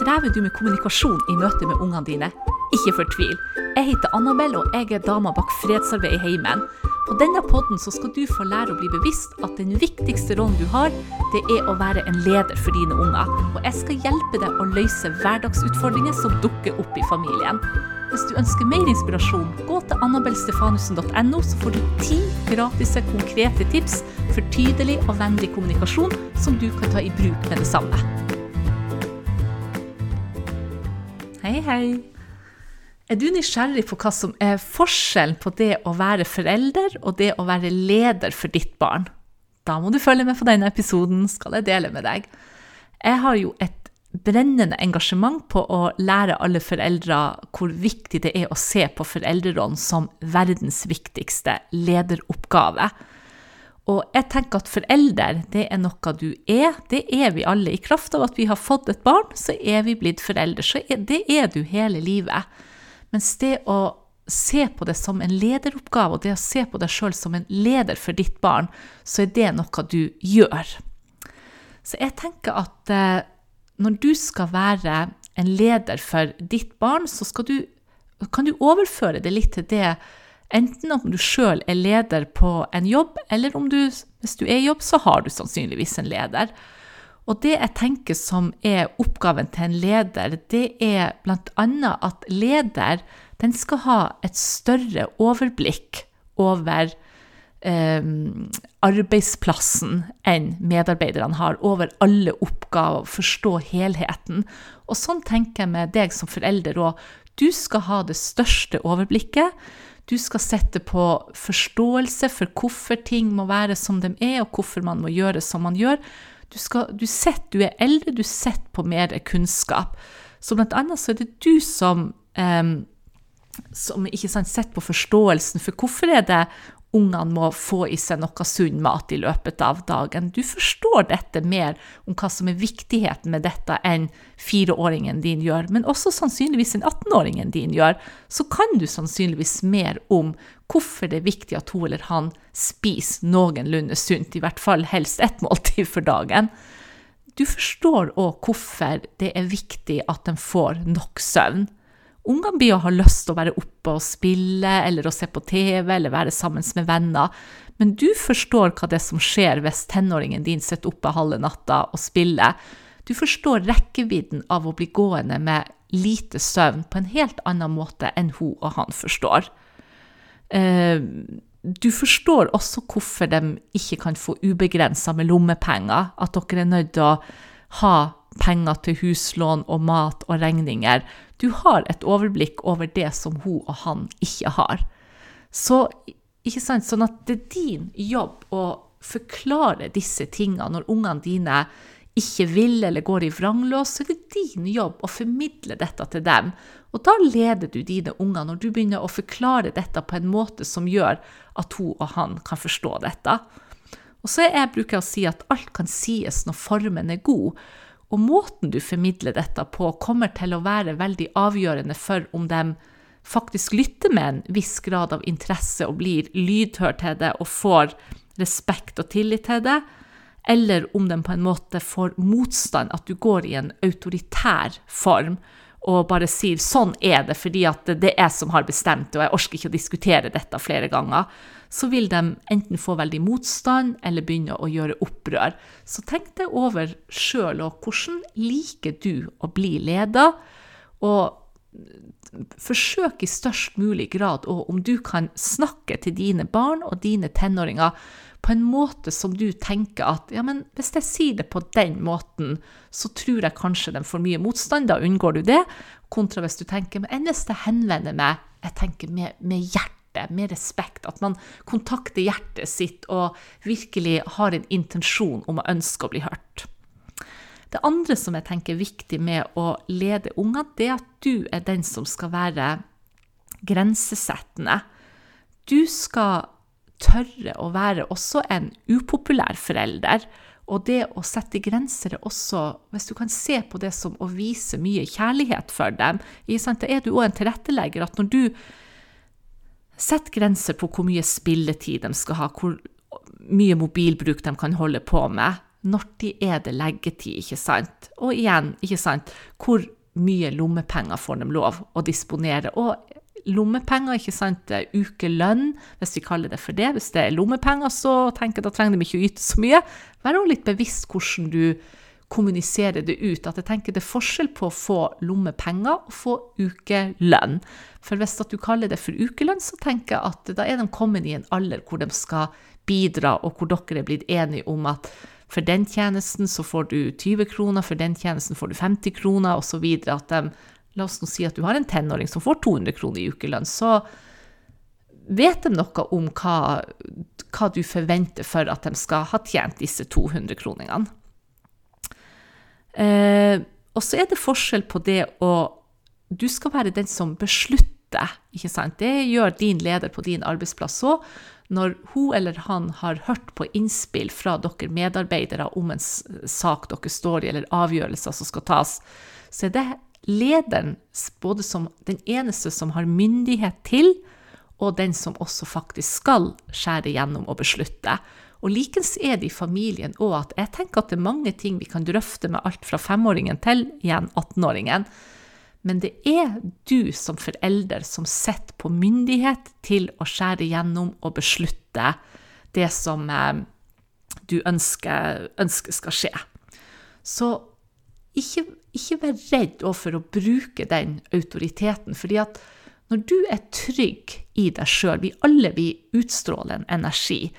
Strever du med kommunikasjon i møte med ungene dine? Ikke fortvil. Jeg heter Annabelle, og jeg er dama bak fredsarbeid i heimen. På denne podden skal du få lære å bli bevisst at den viktigste rollen du har, det er å være en leder for dine unger. Og jeg skal hjelpe deg å løse hverdagsutfordringer som dukker opp i familien. Hvis du ønsker mer inspirasjon, gå til annabelstefanussen.no, så får du ti gratis konkrete tips for tydelig og vennlig kommunikasjon som du kan ta i bruk med det samme. Hei, hei. Er du nysgjerrig på hva som er forskjellen på det å være forelder og det å være leder for ditt barn? Da må du følge med på denne episoden, skal jeg dele med deg. Jeg har jo et brennende engasjement på å lære alle foreldre hvor viktig det er å se på foreldrerollen som verdens viktigste lederoppgave. Og jeg tenker at forelder, det er noe du er. Det er vi alle. I kraft av at vi har fått et barn, så er vi blitt forelder. Så det er du hele livet. Mens det å se på det som en lederoppgave, og det å se på deg sjøl som en leder for ditt barn, så er det noe du gjør. Så jeg tenker at eh, når du skal være en leder for ditt barn, så du, kan du overføre det litt til det Enten om du sjøl er leder på en jobb, eller om du, hvis du er i jobb, så har du sannsynligvis en leder. Og det jeg tenker som er oppgaven til en leder, det er bl.a. at leder den skal ha et større overblikk over eh, arbeidsplassen enn medarbeiderne har, over alle oppgaver, forstå helheten. Og sånn tenker jeg med deg som forelder òg. Du skal ha det største overblikket. Du skal sette på forståelse for hvorfor ting må være som de er, og hvorfor man må gjøre som man gjør. Du, skal, du, setter, du er eldre, du setter på mer kunnskap. Så blant annet så er det du som, um, som ikke sant, setter på forståelsen for hvorfor er det ungene må få i seg noe sunn mat i løpet av dagen. Du forstår dette mer om hva som er viktigheten med dette enn fireåringen din gjør, men også sannsynligvis enn 18-åringen din gjør. Så kan du sannsynligvis mer om hvorfor det er viktig at hun eller han spiser noenlunde sunt, i hvert fall helst ett måltid for dagen. Du forstår òg hvorfor det er viktig at de får nok søvn. Ungene blir å ha lyst til å være oppe og spille, eller å se på TV, eller være sammen med venner. Men du forstår hva det er som skjer hvis tenåringen din sitter oppe halve natta og spiller. Du forstår rekkevidden av å bli gående med lite søvn på en helt annen måte enn hun og han forstår. Eh, du forstår også hvorfor de ikke kan få ubegrensa med lommepenger, at dere er nødt til å ha penger til huslån og mat og regninger. Du har et overblikk over det som hun og han ikke har. Så, ikke sant? Sånn at det er din jobb å forklare disse tingene når ungene dine ikke vil eller går i vranglås, så er det din jobb å formidle dette til dem. Og da leder du dine unger når du begynner å forklare dette på en måte som gjør at hun og han kan forstå dette. Og så jeg bruker jeg å si at alt kan sies når formen er god. Og måten du formidler dette på, kommer til å være veldig avgjørende for om de faktisk lytter med en viss grad av interesse og blir lydhør til det og får respekt og tillit til det, eller om de på en måte får motstand, at du går i en autoritær form og bare sier 'sånn er det fordi at det er jeg som har bestemt det, og jeg orker ikke å diskutere dette flere ganger', så vil de enten få veldig motstand eller begynne å gjøre opprør. Så tenk deg over sjøl og hvordan liker du å bli leder? Og forsøk i størst mulig grad, og om du kan snakke til dine barn og dine tenåringer på en måte som du tenker at ja, men hvis jeg sier det på den måten, så tror jeg kanskje den får mye motstand, da unngår du det. Kontra hvis du tenker men hvis jeg henvender meg jeg tenker med, med hjertet, med respekt. At man kontakter hjertet sitt og virkelig har en intensjon om å ønske å bli hørt. Det andre som jeg tenker er viktig med å lede unger, det er at du er den som skal være grensesettende. Du skal tørre å være også en upopulær forelder. Og det å sette grenser er også, hvis du kan se på det som å vise mye kjærlighet for dem, da er du òg en tilrettelegger. At når du setter grenser på hvor mye spilletid de skal ha, hvor mye mobilbruk de kan holde på med, når de er det leggetid, ikke sant? Og igjen, ikke sant, hvor mye lommepenger får de lov å disponere? Og lommepenger, ikke sant, ukelønn, hvis vi kaller det for det. Hvis det er lommepenger, så tenker jeg da trenger de ikke å yte så mye. Vær også litt bevisst hvordan du kommuniserer det ut. At jeg tenker det er forskjell på å få lommepenger og få ukelønn. For hvis du kaller det for ukelønn, så tenker jeg at da er de kommet i en alder hvor de skal bidra, og hvor dere er blitt enige om at for den tjenesten så får du 20 kroner, for den tjenesten får du 50 kroner, osv. At de, la oss nå si at du har en tenåring som får 200 kroner i ukelønn, så vet de noe om hva, hva du forventer for at de skal ha tjent disse 200 kroningene. Eh, og så er det forskjell på det å Du skal være den som beslutter, ikke sant? Det gjør din leder på din arbeidsplass òg når hun eller han har hørt på innspill fra dere medarbeidere om en sak dere står i, eller avgjørelser som skal tas, så er det lederen både som den eneste som har myndighet til, og den som også faktisk skal skjære gjennom og beslutte. Og likens er det i familien òg at jeg tenker at det er mange ting vi kan drøfte med alt fra femåringen til igjen 18-åringen. Men det er du som forelder som sitter på myndighet til å skjære gjennom og beslutte det som eh, du ønsker, ønsker, skal skje. Så ikke, ikke vær redd for å bruke den autoriteten. fordi at når du er trygg i deg sjøl Vi alle vi utstråler en energi.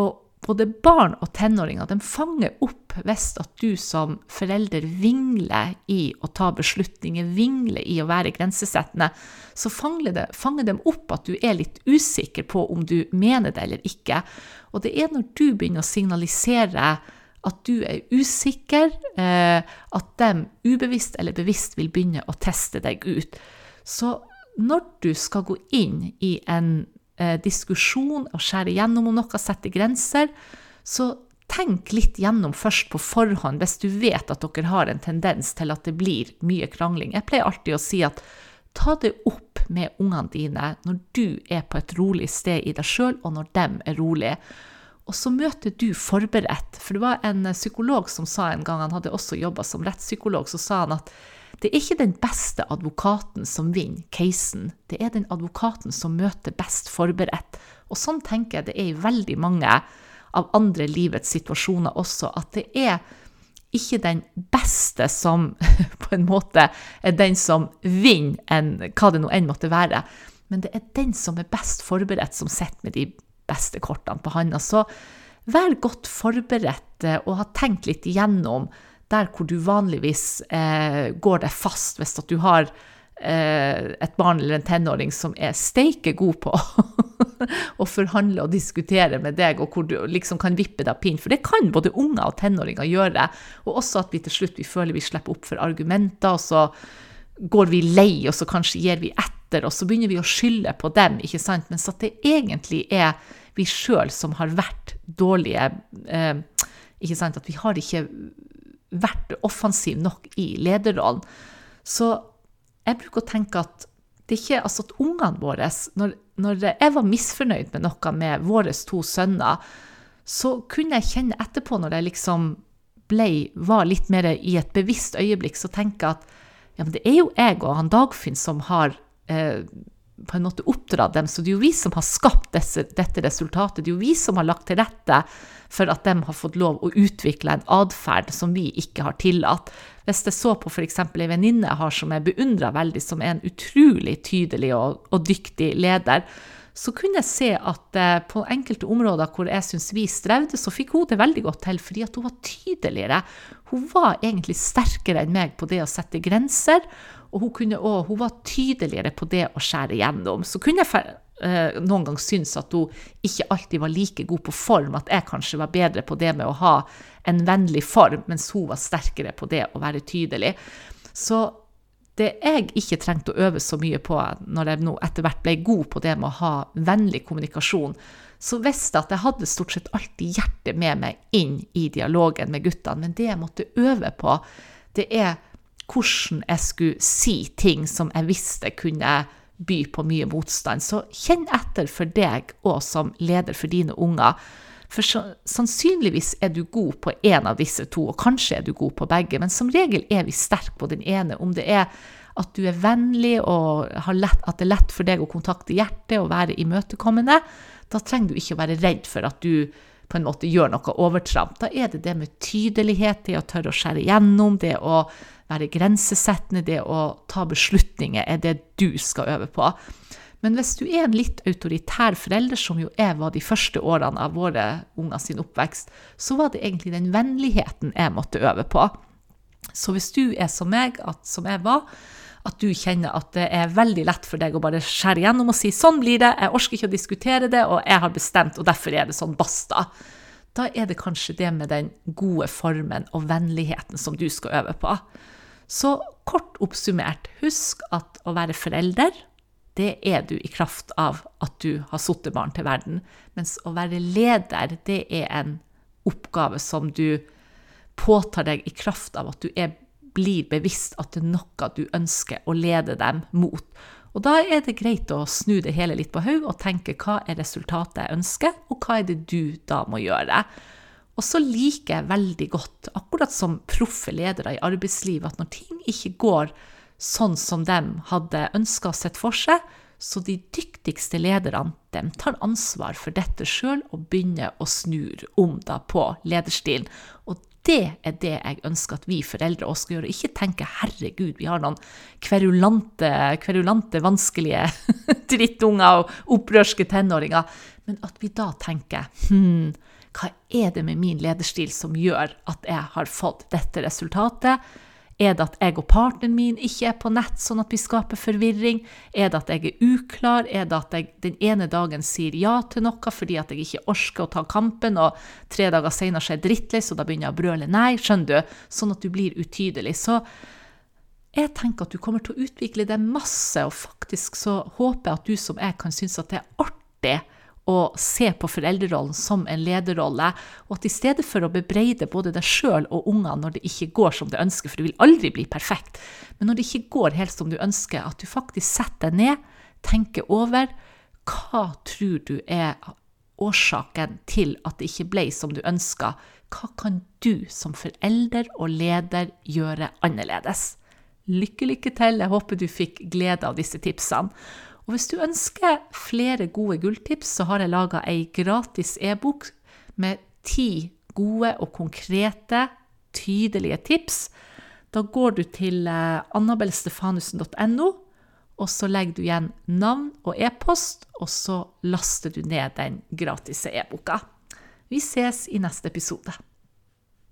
Og både barn og tenåringer de fanger opp hvis at du som forelder vingler i å ta beslutninger, vingler i å være grensesettende, så fanger, det, fanger de opp at du er litt usikker på om du mener det eller ikke. Og det er når du begynner å signalisere at du er usikker, eh, at de ubevisst eller bevisst vil begynne å teste deg ut. Så når du skal gå inn i en eh, diskusjon og skjære gjennom om noe, sette grenser, så tenk litt gjennom først på forhånd hvis du vet at dere har en tendens til at det blir mye krangling. Jeg pleier alltid å si at ta det opp med ungene dine når du er på et rolig sted i deg sjøl, og når de er rolige. Og så møter du forberedt. For det var en psykolog som sa en gang, han hadde også jobba som rettspsykolog, så sa han at det er ikke den beste advokaten som vinner casen, det er den advokaten som møter best forberedt. Og sånn tenker jeg det er i veldig mange av andre livets situasjoner også, at det er ikke den beste som på en måte er den som vinner, enn hva det nå enn måtte være. Men det er den som er best forberedt, som sitter med de beste kortene på handa. Så vær godt forberedt eh, og ha tenkt litt igjennom der hvor du vanligvis eh, går deg fast hvis at du har eh, et barn eller en tenåring som er steike god på å forhandle og diskutere med deg, og hvor du liksom kan vippe deg pinn. For det kan både unger og tenåringer gjøre. Og også at vi til slutt vi føler vi slipper opp for argumenter, og så går vi lei, og så kanskje gir vi etter, og så begynner vi å skylde på dem, ikke sant? Mens at det egentlig er vi sjøl som har vært dårlige. Eh, ikke sant? At vi har ikke vært offensiv nok i lederrollen. Så jeg bruker å tenke at det er ikke altså at ungene våre når, når, jeg var misfornøyd med noe med våre to sønner, så kunne jeg kjenne etterpå, når jeg liksom ble, var litt mer i et bevisst øyeblikk, så tenke at ja, men det er jo jeg og han Dagfinn som har eh, på en måte oppdratt dem, så det er jo vi som har skapt disse, dette resultatet. Det er jo vi som har lagt til rette for at de har fått lov å utvikle en atferd som vi ikke har tillatt. Hvis jeg så på f.eks. ei venninne jeg har som jeg beundrer veldig, som er en utrolig tydelig og, og dyktig leder, så kunne jeg se at eh, på enkelte områder hvor jeg syns vi strevde, så fikk hun det veldig godt til, fordi hun var tydeligere. Hun var egentlig sterkere enn meg på det å sette grenser, og hun, kunne å, hun var tydeligere på det å skjære gjennom. Så kunne jeg eh, noen gang synes at hun ikke alltid var like god på form, at jeg kanskje var bedre på det med å ha en vennlig form, mens hun var sterkere på det å være tydelig. Så det jeg ikke trengte å øve så mye på når jeg nå etter hvert ble god på det med å ha vennlig kommunikasjon, så visste jeg at jeg hadde stort sett alltid hjertet med meg inn i dialogen med guttene. Men det jeg måtte øve på, det er hvordan jeg skulle si ting som jeg visste kunne by på mye motstand. Så kjenn etter for deg òg som leder for dine unger. For sannsynligvis er du god på én av disse to, og kanskje er du god på begge, men som regel er vi sterke på den ene. Om det er at du er vennlig og lett, at det er lett for deg å kontakte hjertet og være imøtekommende, da trenger du ikke å være redd for at du på en måte gjør noe overtramp. Da er det det med tydelighet, det å tørre å skjære igjennom, det å være grensesettende, det å ta beslutninger, er det du skal øve på. Men hvis du er en litt autoritær forelder, som jo jeg var de første årene av våre unger sin oppvekst, så var det egentlig den vennligheten jeg måtte øve på. Så hvis du er som meg, at, som jeg var, at du kjenner at det er veldig lett for deg å bare skjære gjennom og si 'sånn blir det', jeg orker ikke å diskutere det, og jeg har bestemt, og derfor er det sånn, basta. Da er det kanskje det med den gode formen og vennligheten som du skal øve på. Så kort oppsummert, husk at å være forelder det er du i kraft av at du har satt barn til verden. Mens å være leder, det er en oppgave som du påtar deg i kraft av at du er, blir bevisst at det er noe du ønsker å lede dem mot. Og da er det greit å snu det hele litt på hodet og tenke hva er resultatet jeg ønsker, og hva er det du da må gjøre. Og så liker jeg veldig godt, akkurat som proffe ledere i arbeidslivet, at når ting ikke går sånn som de hadde ønska og sett for seg. Så de dyktigste lederne de tar ansvar for dette sjøl og begynner å snu om da på lederstilen. Og det er det jeg ønsker at vi foreldre også skal gjøre. Ikke tenke 'herregud, vi har noen kverulante, kverulante vanskelige drittunger og opprørske tenåringer', men at vi da tenker hm, hva er det med min lederstil som gjør at jeg har fått dette resultatet? Er det at jeg og partneren min ikke er på nett, sånn at vi skaper forvirring? Er det at jeg er uklar? Er det at jeg den ene dagen sier ja til noe fordi at jeg ikke orker å ta kampen, og tre dager senere er jeg drittlei, så da begynner jeg å brøle nei? Skjønner du? Sånn at du blir utydelig. Så jeg tenker at du kommer til å utvikle det masse, og faktisk så håper jeg at du som jeg kan synes at det er artig å se på foreldrerollen som en lederrolle, og at i stedet for å bebreide både deg sjøl og ungene når det ikke går som du ønsker, for du vil aldri bli perfekt, men når det ikke går helt som du ønsker, at du faktisk setter deg ned, tenker over hva tror du er årsaken til at det ikke ble som du ønska? Hva kan du som forelder og leder gjøre annerledes? Lykke, lykke til. Jeg håper du fikk glede av disse tipsene. Og hvis du ønsker flere gode gulltips, så har jeg laga ei gratis e-bok med ti gode og konkrete, tydelige tips. Da går du til eh, annabelstefanussen.no, og så legger du igjen navn og e-post, og så laster du ned den gratis e-boka. Vi ses i neste episode.